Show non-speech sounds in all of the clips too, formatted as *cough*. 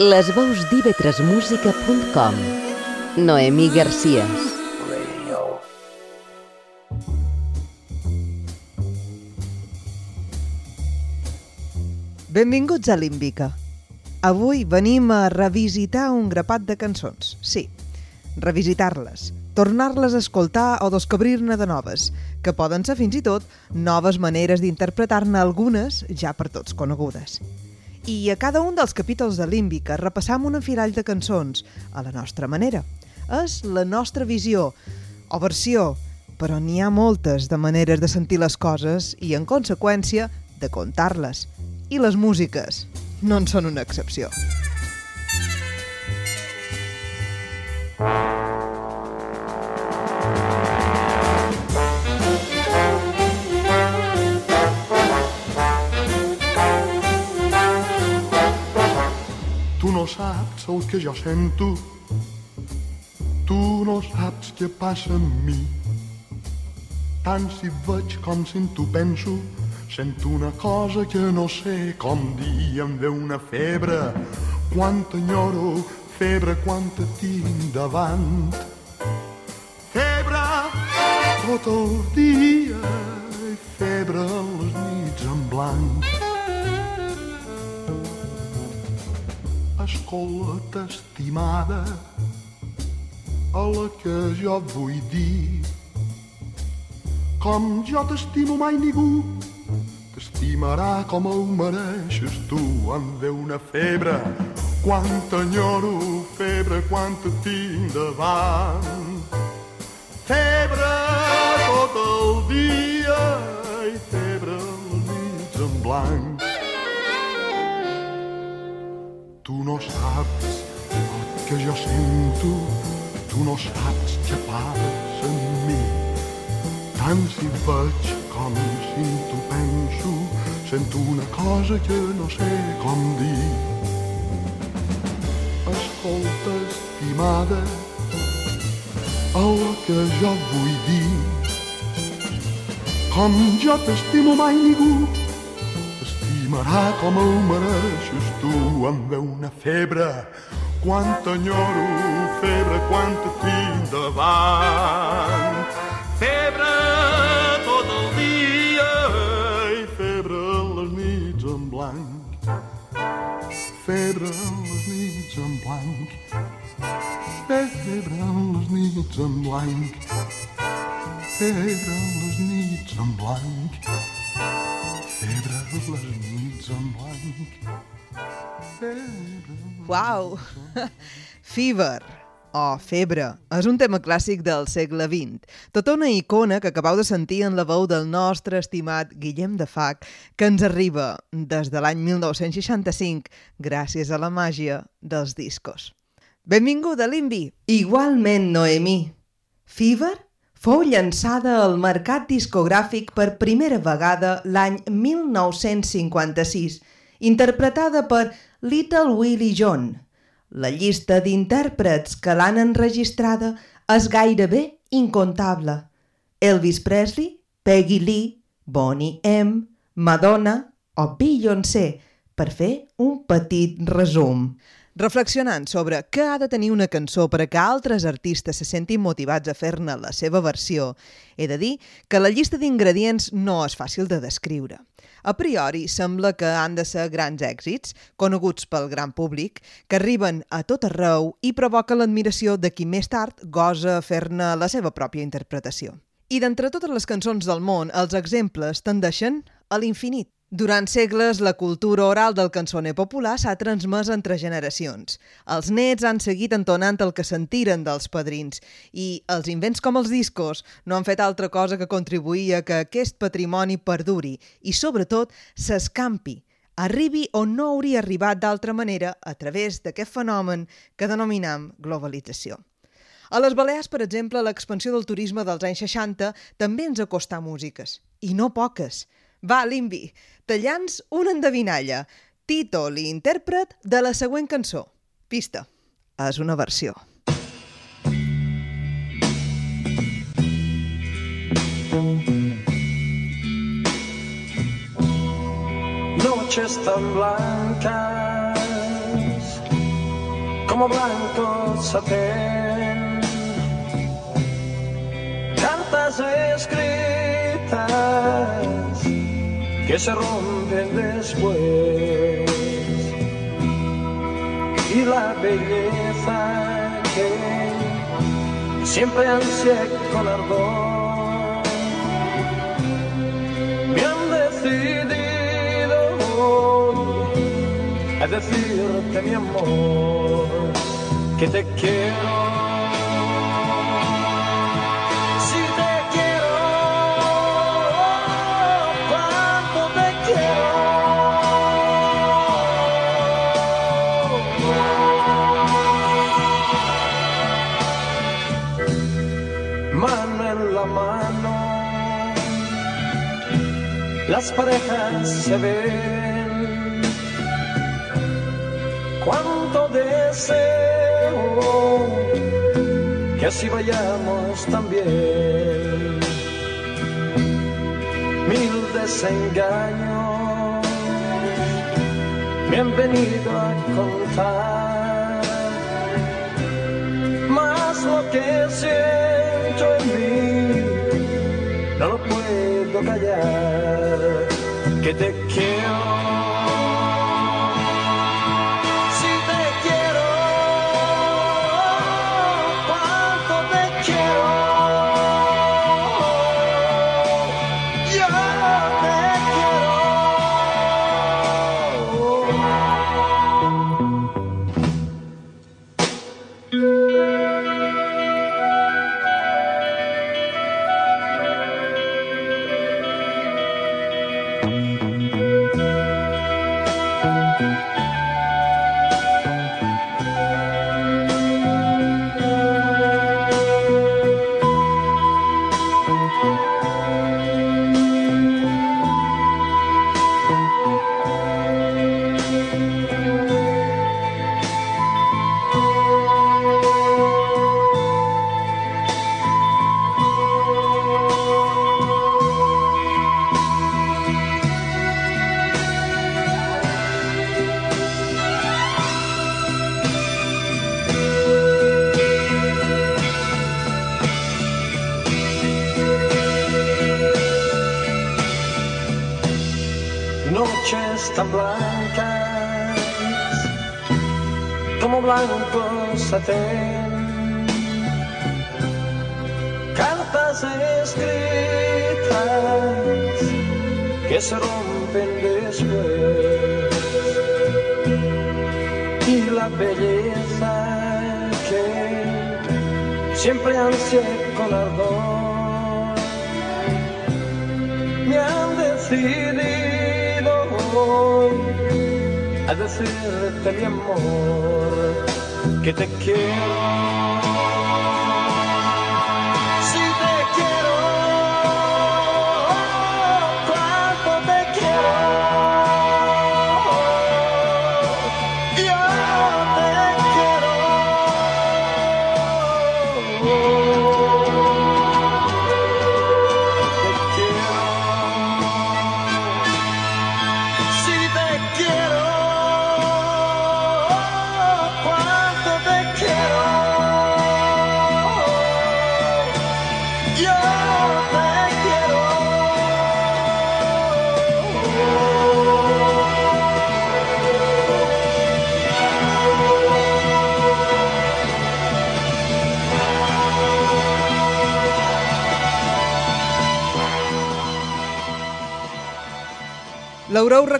Les veus d'ivetresmusica.com Noemí Garcies Benvinguts a Límbica. Avui venim a revisitar un grapat de cançons. Sí, revisitar-les, tornar-les a escoltar o descobrir-ne de noves, que poden ser fins i tot noves maneres d'interpretar-ne algunes ja per tots conegudes. I a cada un dels capítols de Límbica repassam un enfilall de cançons, a la nostra manera. És la nostra visió, o versió, però n'hi ha moltes de maneres de sentir les coses i, en conseqüència, de contar-les i les músiques no en són una excepció. Tu no saps el que jo sento, tu no saps què passa amb mi. Tant si veig com si en tu penso, Sento una cosa que no sé com dir, em ve una febre, quan t'enyoro, febre quan te tinc davant. Febre tot el dia i febre les nits en blanc. Escolta, estimada, a la que jo vull dir, com jo t'estimo mai ningú, t'estimarà com ho mereixes tu. Em ve una febre quan t'enyoro, febre quan te tinc davant. Febre tot el dia i febre les nits en blanc. Tu no saps el que jo sento, tu no saps què passa en mi. Tant si veig com si tu penso, sento una cosa que no sé com dir. Escolta, estimada, el que jo vull dir. Com jo t'estimo mai ningú, t'estimarà com ho mereixes tu. Em ve una febre quan t'enyoro, febre quan te tinc davant. Febre tot el dia i febre les nits en blanc. Febre les nits en blanc. Febre les nits en blanc. Febre les nits en blanc. Febre les nits en blanc. Uau! *laughs* Fever o Febre és un tema clàssic del segle XX, tota una icona que acabeu de sentir en la veu del nostre estimat Guillem de Fac, que ens arriba des de l'any 1965 gràcies a la màgia dels discos. Benvinguda, Limbi! Igualment, Noemí. Fever fou llançada al mercat discogràfic per primera vegada l'any 1956, interpretada per Little Willie John. La llista d'intèrprets que l'han enregistrada és gairebé incontable. Elvis Presley, Peggy Lee, Bonnie M, Madonna o Beyoncé, per fer un petit resum. Reflexionant sobre què ha de tenir una cançó per a que altres artistes se sentin motivats a fer-ne la seva versió, he de dir que la llista d'ingredients no és fàcil de descriure. A priori, sembla que han de ser grans èxits, coneguts pel gran públic, que arriben a tot arreu i provoquen l'admiració de qui més tard gosa fer-ne la seva pròpia interpretació. I d'entre totes les cançons del món, els exemples tendeixen a l'infinit. Durant segles, la cultura oral del cançoner popular s'ha transmès entre generacions. Els nets han seguit entonant el que sentiren dels padrins i els invents com els discos no han fet altra cosa que contribuir a que aquest patrimoni perduri i, sobretot, s'escampi, arribi on no hauria arribat d'altra manera a través d'aquest fenomen que denominam globalització. A les Balears, per exemple, l'expansió del turisme dels anys 60 també ens acostà músiques, i no poques. Va, Limbi, tallants una endevinalla. Títol i intèrpret de la següent cançó. Pista. És una versió. Noches tan blancas como blanco satén. Cartas escritas que se rompen después. Y la belleza que siempre ansié con ardor. Me han decidido hoy a decirte mi amor que te quiero las parejas se ven. Cuánto deseo que así vayamos también. Mil desengaños me han venido a contar, más lo que siento en mí callar, que te quiero. Que te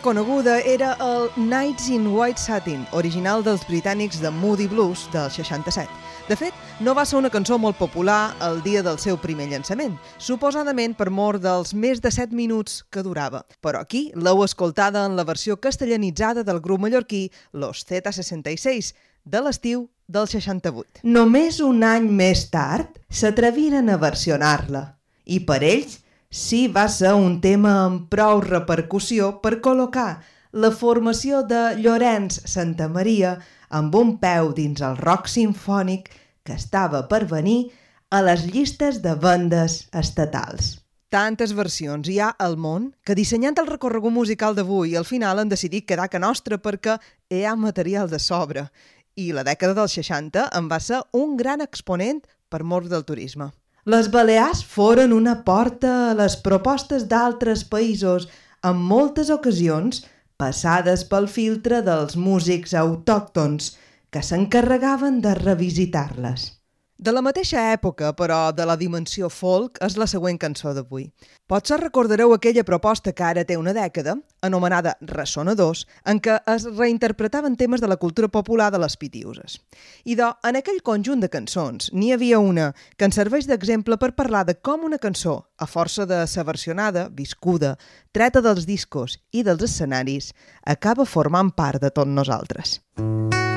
reconeguda era el Nights in White Satin, original dels britànics de Moody Blues del 67. De fet, no va ser una cançó molt popular el dia del seu primer llançament, suposadament per mort dels més de 7 minuts que durava. Però aquí l'heu escoltada en la versió castellanitzada del grup mallorquí Los Z66, de l'estiu del 68. Només un any més tard s'atreviren a versionar-la i per ells sí va ser un tema amb prou repercussió per col·locar la formació de Llorenç Santa Maria amb un peu dins el rock sinfònic que estava per venir a les llistes de vendes estatals. Tantes versions hi ha al món que dissenyant el recorregut musical d'avui al final han decidit quedar que nostra perquè hi ha material de sobre. i la dècada dels 60 en va ser un gran exponent per mort del turisme. Les Balears foren una porta a les propostes d'altres països, en moltes ocasions passades pel filtre dels músics autòctons, que s'encarregaven de revisitar-les. De la mateixa època, però de la dimensió folk, és la següent cançó d'avui. Potser recordareu aquella proposta que ara té una dècada, anomenada Ressonadors, en què es reinterpretaven temes de la cultura popular de les pitiuses. I en aquell conjunt de cançons, n'hi havia una que ens serveix d'exemple per parlar de com una cançó, a força de ser versionada, viscuda, treta dels discos i dels escenaris, acaba formant part de tot nosaltres. Mm.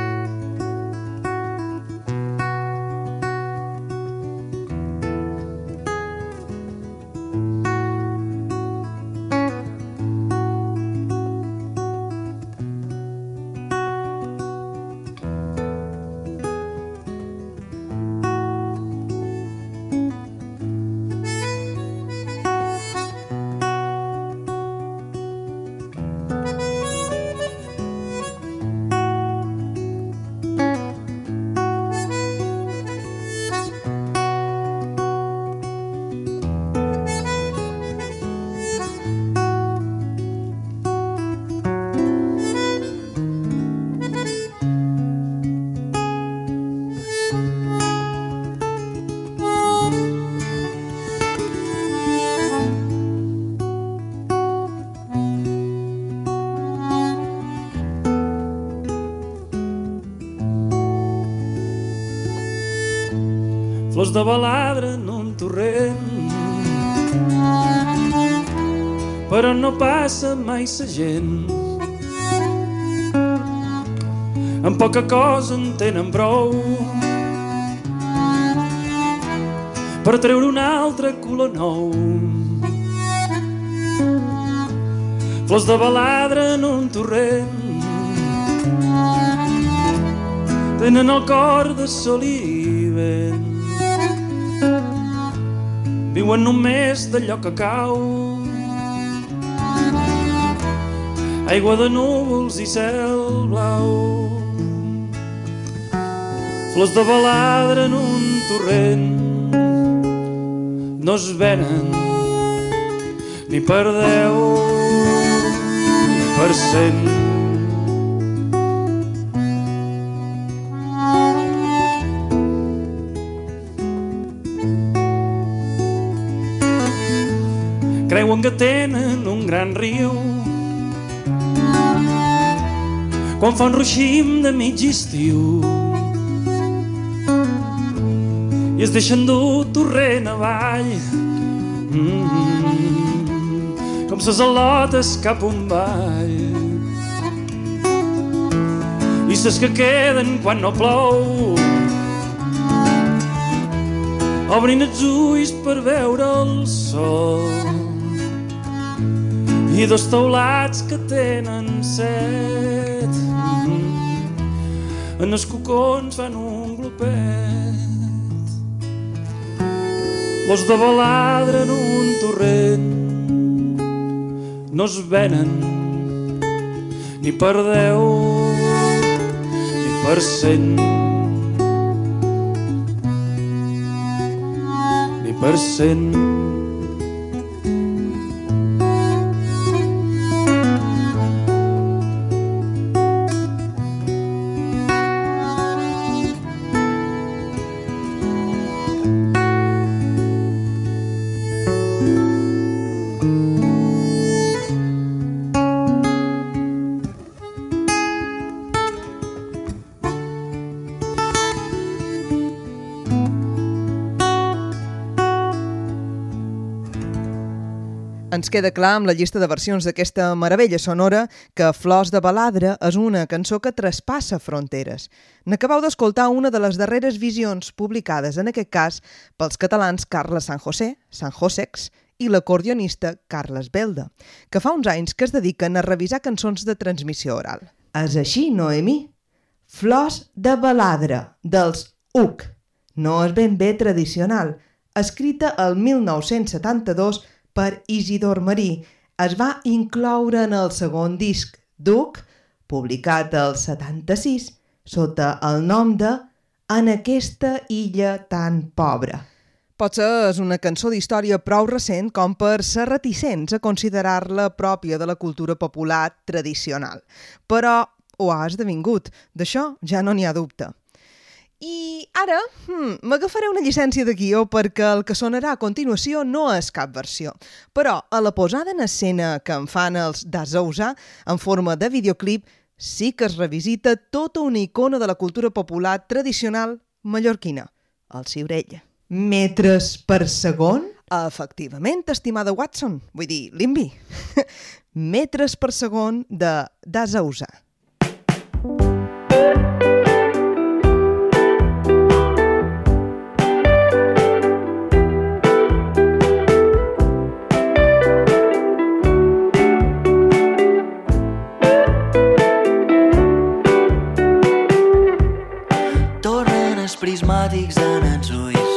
De baladre en un torrent. Però no passa mai sa gent. Amb poca cosa en tenen prou. Per treure un altre color nou. Flors de baladre en un torrent. Tenen el cor de sol viuen només d'allò que cau. Aigua de núvols i cel blau. Flors de baladre en un torrent no es venen ni per deu ni per cent. Creuen que tenen un gran riu. Quan fa un ruixim de mig estiu i es deixen dur torrent avall mm -hmm. com ses alotes cap un ball i ses que queden quan no plou obrin els ulls per veure el sol i dos taulats que tenen set. En els cocons fan un glopet. Los de baladre en un torrent no es venen ni per deu ni per cent. Ni per cent. Ens queda clar amb la llista de versions d'aquesta meravella sonora que Flors de Baladre és una cançó que traspassa fronteres. N'acabau d'escoltar una de les darreres visions publicades, en aquest cas, pels catalans Carles San José, San Josex, i l'acordionista Carles Belda, que fa uns anys que es dediquen a revisar cançons de transmissió oral. És així, Noemi? Flors de Baladre, dels UC. No és ben bé tradicional. Escrita el 1972 per Isidor Marí, es va incloure en el segon disc, Duc, publicat el 76, sota el nom de En aquesta illa tan pobra. Potser és una cançó d'història prou recent com per ser reticents a considerar-la pròpia de la cultura popular tradicional. Però ho ha esdevingut, d'això ja no n'hi ha dubte. I ara hmm, m'agafaré una llicència de guió perquè el que sonarà a continuació no és cap versió. Però a la posada en escena que en fan els Dazouza, en forma de videoclip, sí que es revisita tota una icona de la cultura popular tradicional mallorquina, el ciurell metres per segon? Efectivament, estimada Watson, vull dir, Limbi. *laughs* metres per segon de Dasausa. Prismàtics en els ulls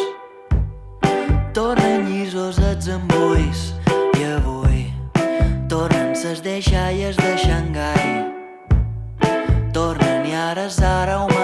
Tornen llisos els embulls i avui tornen ses deixalles de Xangai. Tornen i ara és ara o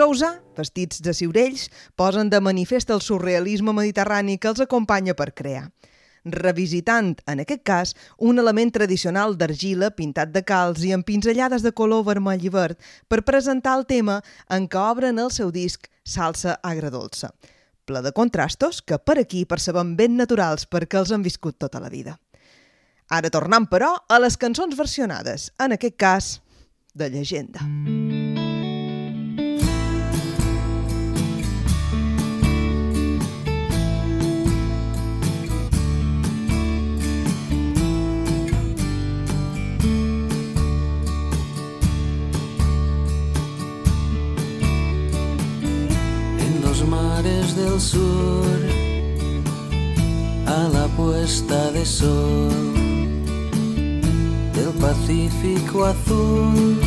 Sousa, vestits de ciurells, posen de manifest el surrealisme mediterrani que els acompanya per crear revisitant, en aquest cas, un element tradicional d'argila pintat de calç i amb pinzellades de color vermell i verd per presentar el tema en què obren el seu disc Salsa agradolça. Ple de contrastos que per aquí percebem ben naturals perquè els han viscut tota la vida. Ara tornant, però, a les cançons versionades, en aquest cas, de llegenda. en sur a la puesta de sol del Pacífico azul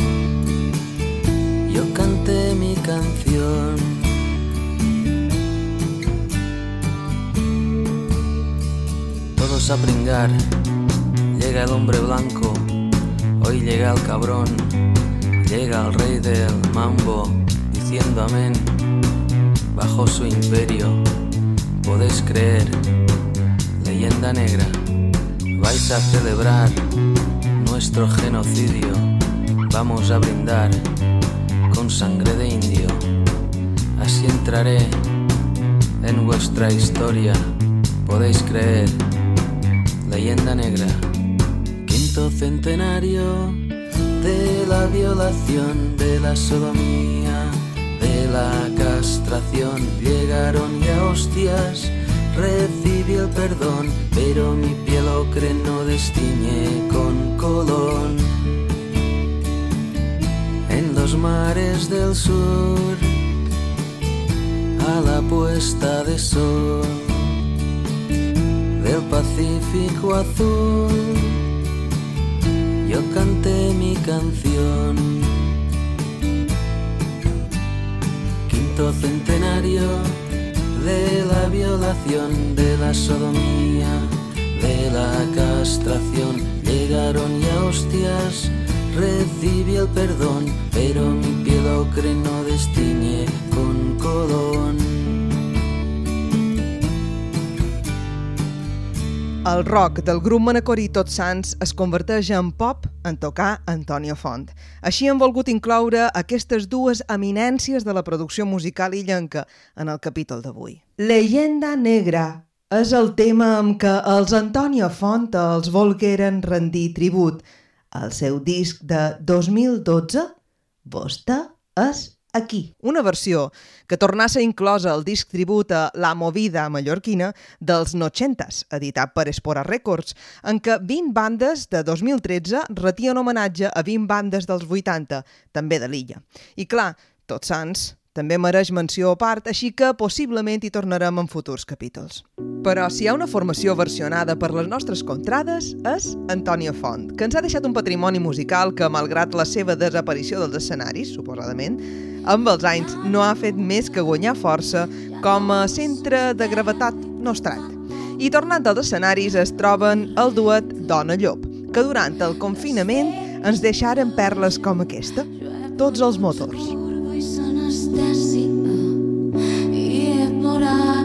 yo canté mi canción. Todos a pringar, llega el hombre blanco, hoy llega el cabrón, llega el rey del mambo, diciendo amén, bajo su imperio, podéis creer, leyenda negra, vais a celebrar nuestro genocidio, vamos a brindar con sangre de indio, así entraré en vuestra historia, podéis creer, leyenda negra, quinto centenario de la violación, de la sodomía, llegaron ya hostias, recibí el perdón, pero mi piel ocre no destiñe con colón. En los mares del sur, a la puesta de sol, del Pacífico azul, yo canté mi canción. Centenario de la violación, de la sodomía, de la castración. Llegaron ya hostias, recibí el perdón, pero mi piel ocre no destiñe con colón. El rock del grup manacorí Tots Sants es converteix en pop en tocar Antonio Font. Així hem volgut incloure aquestes dues eminències de la producció musical illenca en el capítol d'avui. Leyenda negra és el tema amb què els Antonio Font els volgueren rendir tribut. El seu disc de 2012, Vostè és aquí. Una versió que tornà a ser inclosa al disc tribut a La Movida mallorquina dels Nochentas, editat per Espora Records, en què 20 bandes de 2013 retien homenatge a 20 bandes dels 80, també de l'illa. I clar, Tots Sants també mereix menció a part, així que possiblement hi tornarem en futurs capítols. Però si hi ha una formació versionada per les nostres contrades és Antonio Font, que ens ha deixat un patrimoni musical que, malgrat la seva desaparició dels escenaris, suposadament, amb els anys no ha fet més que guanyar força com a centre de gravetat nostrat. I tornant als escenaris es troben el duet Dona Llop, que durant el confinament ens deixaren perles com aquesta, tots els motors. I s'anestèsia i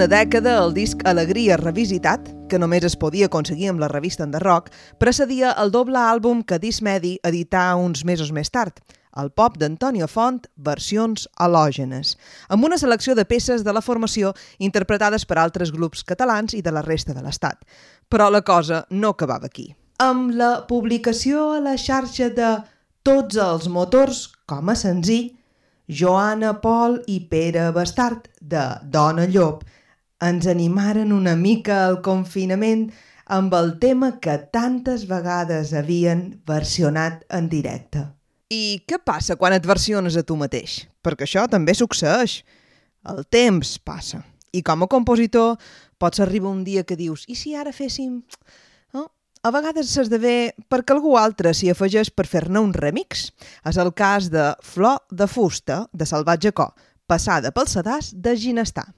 una dècada el disc Alegria Revisitat, que només es podia aconseguir amb la revista Enderrock, precedia el doble àlbum que Dismedi edità uns mesos més tard, el pop d'Antonio Font, versions halògenes, amb una selecció de peces de la formació interpretades per altres grups catalans i de la resta de l'Estat. Però la cosa no acabava aquí. Amb la publicació a la xarxa de Tots els motors com a senzill, Joana Pol i Pere Bastard, de Dona Llop, ens animaren una mica al confinament amb el tema que tantes vegades havien versionat en directe. I què passa quan et versiones a tu mateix? Perquè això també succeeix. El temps passa. I com a compositor pots arribar un dia que dius i si ara féssim a vegades s'esdevé perquè algú altre s'hi afegeix per fer-ne un remix. És el cas de Flor de Fusta, de Salvatge Co, passada pel sedàs de Ginestar.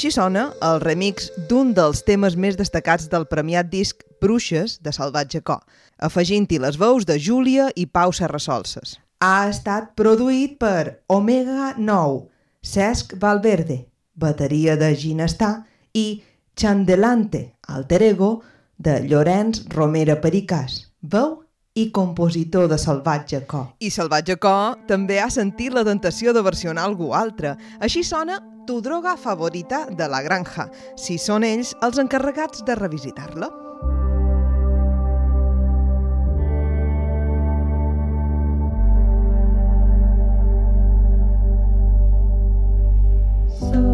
Així sona el remix d'un dels temes més destacats del premiat disc Bruixes de Salvatge Co, afegint-hi les veus de Júlia i Pau Serrasolses. Ha estat produït per Omega 9, Cesc Valverde, bateria de Ginestar i Chandelante, alter ego, de Llorenç Romera Pericàs, veu i compositor de Salvatge Co. I Salvatge Co també ha sentit la tentació de versionar algú altre. Així sona Tu droga favorita de la granja, si són ells els encarregats de revisitar-la. So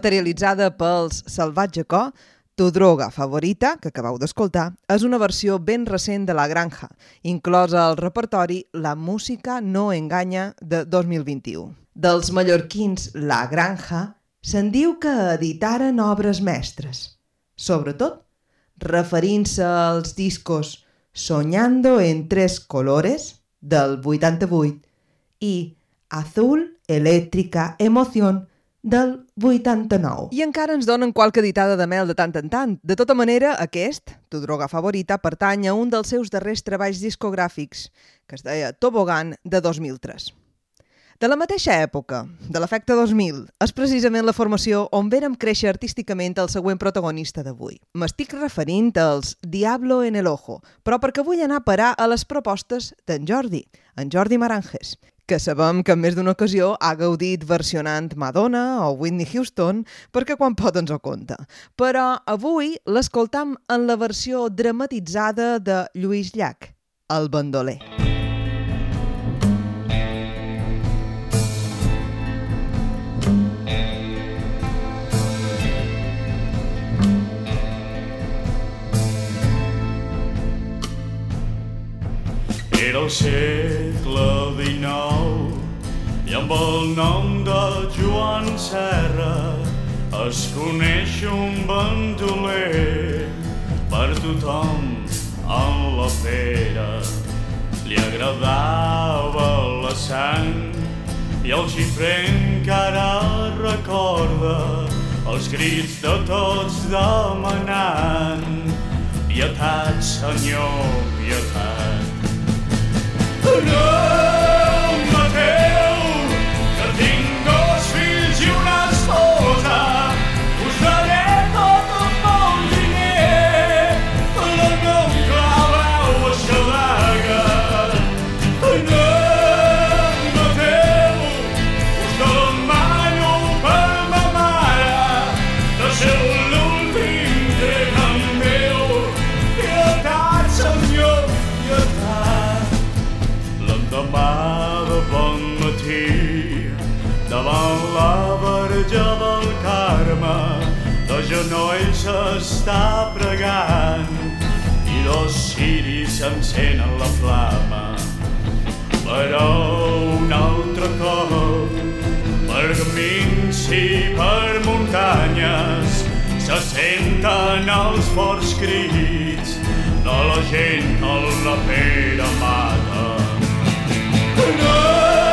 materialitzada pels Salvatge Co, Tu droga favorita, que acabeu d'escoltar, és una versió ben recent de La Granja, inclosa al repertori La música no enganya de 2021. Dels mallorquins La Granja se'n diu que editaren obres mestres, sobretot referint-se als discos Soñando en tres colores del 88 i Azul, Elèctrica, Emoción del 89. I encara ens donen qualque editada de mel de tant en tant. De tota manera, aquest, tu droga favorita, pertany a un dels seus darrers treballs discogràfics, que es deia Tobogan, de 2003. De la mateixa època, de l'efecte 2000, és precisament la formació on vèrem créixer artísticament el següent protagonista d'avui. M'estic referint als Diablo en el Ojo, però perquè vull anar a parar a les propostes d'en Jordi, en Jordi Maranges, que sabem que en més d'una ocasió ha gaudit versionant Madonna o Whitney Houston, perquè quan pot ens ho conta. Però avui l'escoltam en la versió dramatitzada de Lluís Llach, el bandoler. Era el segle XIX i amb el nom de Joan Serra es coneix un bandoler per tothom en la pera. Li agradava la sang i el xifrer encara recorda els crits de tots demanant pietat, senyor, pietat. No, s'està pregant i dos ciris encenen la flama. Però un altre cop, per camins i per muntanyes, se senten els forts crits de la gent que la pera mata. No,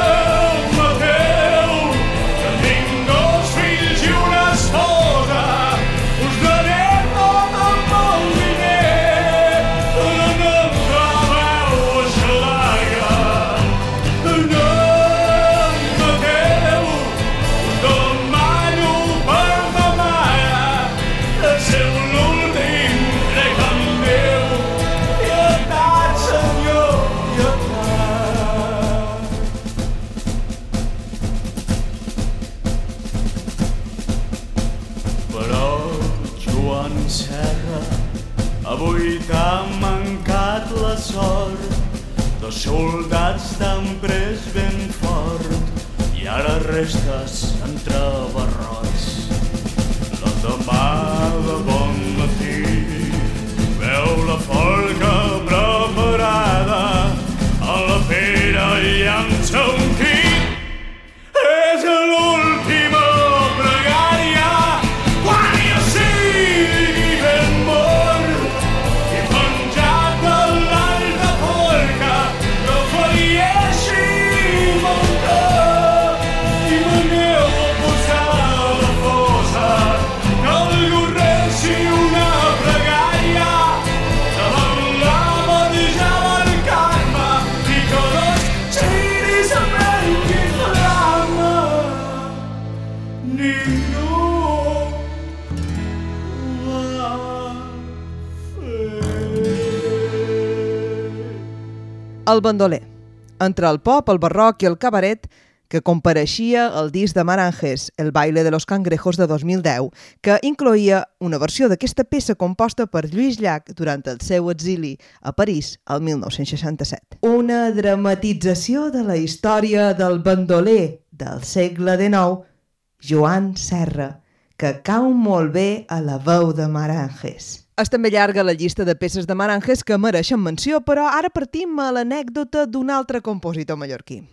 El bandoler. Entre el pop, el barroc i el cabaret, que compareixia el disc de Maranges, El baile de los cangrejos de 2010, que incloïa una versió d'aquesta peça composta per Lluís Llach durant el seu exili a París el 1967. Una dramatització de la història del bandoler del segle XIX, Joan Serra, que cau molt bé a la veu de Maranges. És també llarga la llista de peces de Maranges que mereixen menció, però ara partim a l'anècdota d'un altre compositor mallorquí.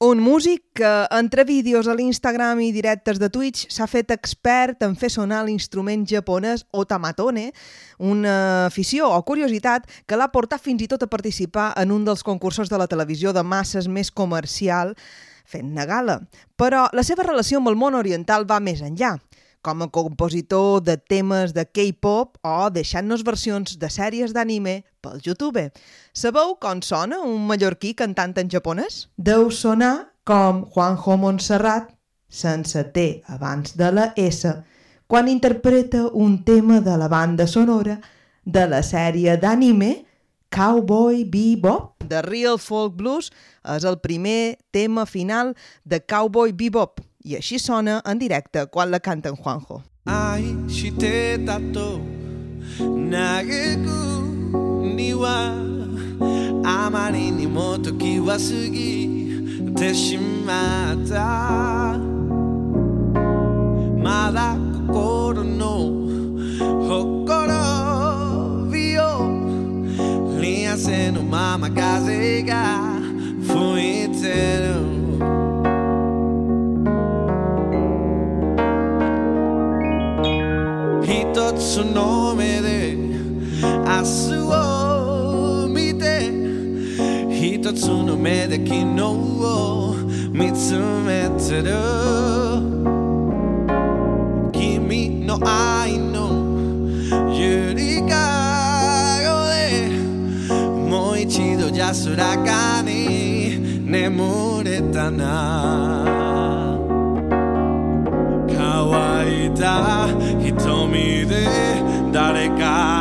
Un músic que, entre vídeos a l'Instagram i directes de Twitch, s'ha fet expert en fer sonar l'instrument japonès otamatone, una afició o curiositat que l'ha portat fins i tot a participar en un dels concursos de la televisió de masses més comercial, fent-ne gala. Però la seva relació amb el món oriental va més enllà com a compositor de temes de K-pop o deixant-nos versions de sèries d'anime pel YouTube. Sabeu com sona un mallorquí cantant en japonès? Deu sonar com Juanjo Montserrat, sense T abans de la S, quan interpreta un tema de la banda sonora de la sèrie d'anime Cowboy Bebop. The Real Folk Blues és el primer tema final de Cowboy Bebop, i així sona en directe quan la canta en Juanjo. 愛してたと嘆くにはあまりにも時は過ぎてしまったまだ心のほころびをリアせのまま風が吹いてる の目で明日を見て一つの目で昨日を見つめてる。君の愛のゆりかごでもう一度安らかに眠れたな。乾いた瞳で God.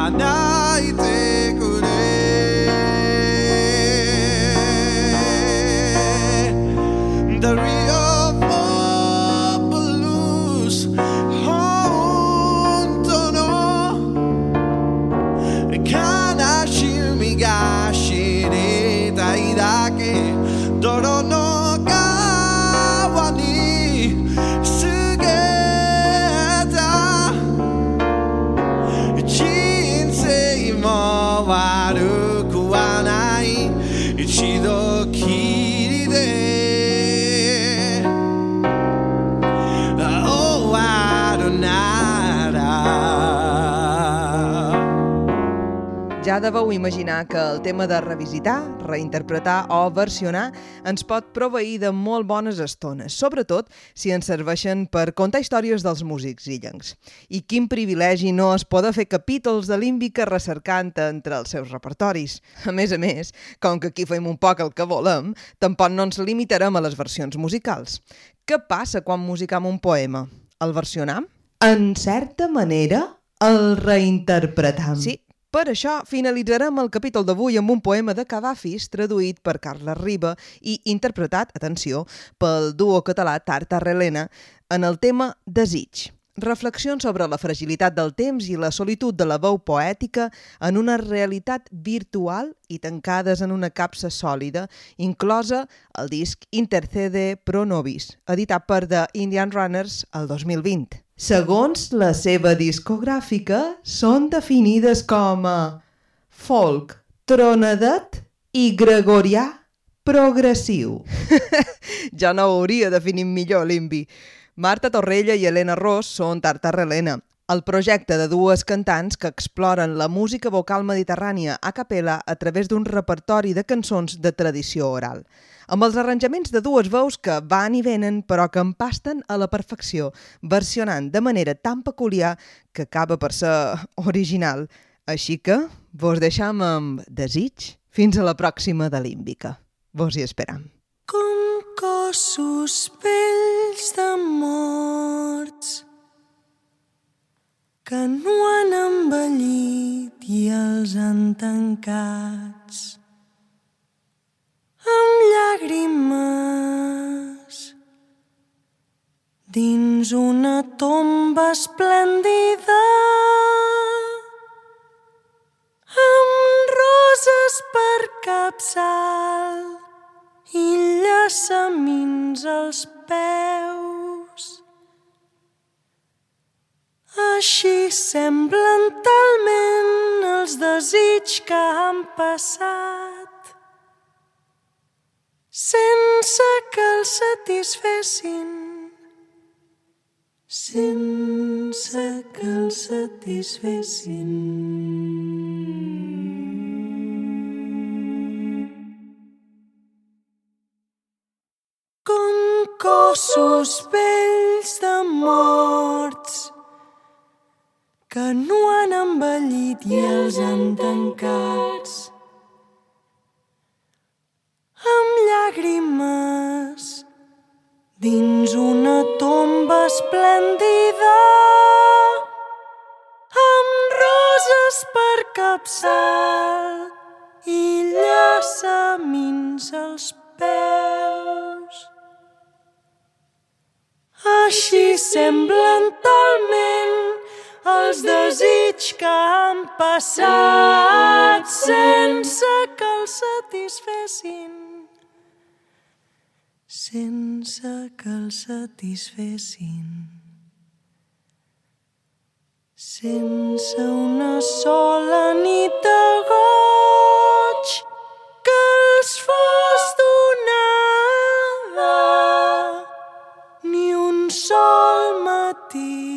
water. Ja deveu imaginar que el tema de revisitar, reinterpretar o versionar ens pot proveir de molt bones estones, sobretot si ens serveixen per contar històries dels músics illencs. I quin privilegi no es poder fer capítols de límbica recercant entre els seus repertoris. A més a més, com que aquí fem un poc el que volem, tampoc no ens limitarem a les versions musicals. Què passa quan musicam un poema? El versionam? En certa manera, el reinterpretam. Sí, per això finalitzarem el capítol d'avui amb un poema de Cadafis traduït per Carles Riba i interpretat, atenció, pel duo català Tarta Relena en el tema Desig. Reflexions sobre la fragilitat del temps i la solitud de la veu poètica en una realitat virtual i tancades en una capsa sòlida, inclosa el disc Intercede Pro Nobis, editat per The Indian Runners el 2020. Segons la seva discogràfica, són definides com a folk, tronadet i gregorià progressiu. *laughs* ja no ho hauria definit millor l'Imbi. Marta Torrella i Helena Ross són Tartar Helena, el projecte de dues cantants que exploren la música vocal mediterrània a capella a través d'un repertori de cançons de tradició oral, amb els arranjaments de dues veus que van i venen però que empasten a la perfecció, versionant de manera tan peculiar que acaba per ser original. Així que vos deixam amb desig fins a la pròxima de l'Ímbica. Vos hi esperam. com cossos vells de morts que no han envellit i els han tancats llàgrimes dins una tomba esplèndida amb roses per capçal i llaçamins als peus. Així semblen talment els desig que han passat sense que els satisfessin sense que els satisfessin. Cossos vells de morts que no han envellit i els han tancats amb llàgrimes dins una tomba esplèndida amb roses per capçal i llaçamins als peus. Així semblen talment els desig que han passat sense que els satisfessin sense que els satisfessin. Sense una sola nit de goig que els fos donada ni un sol matí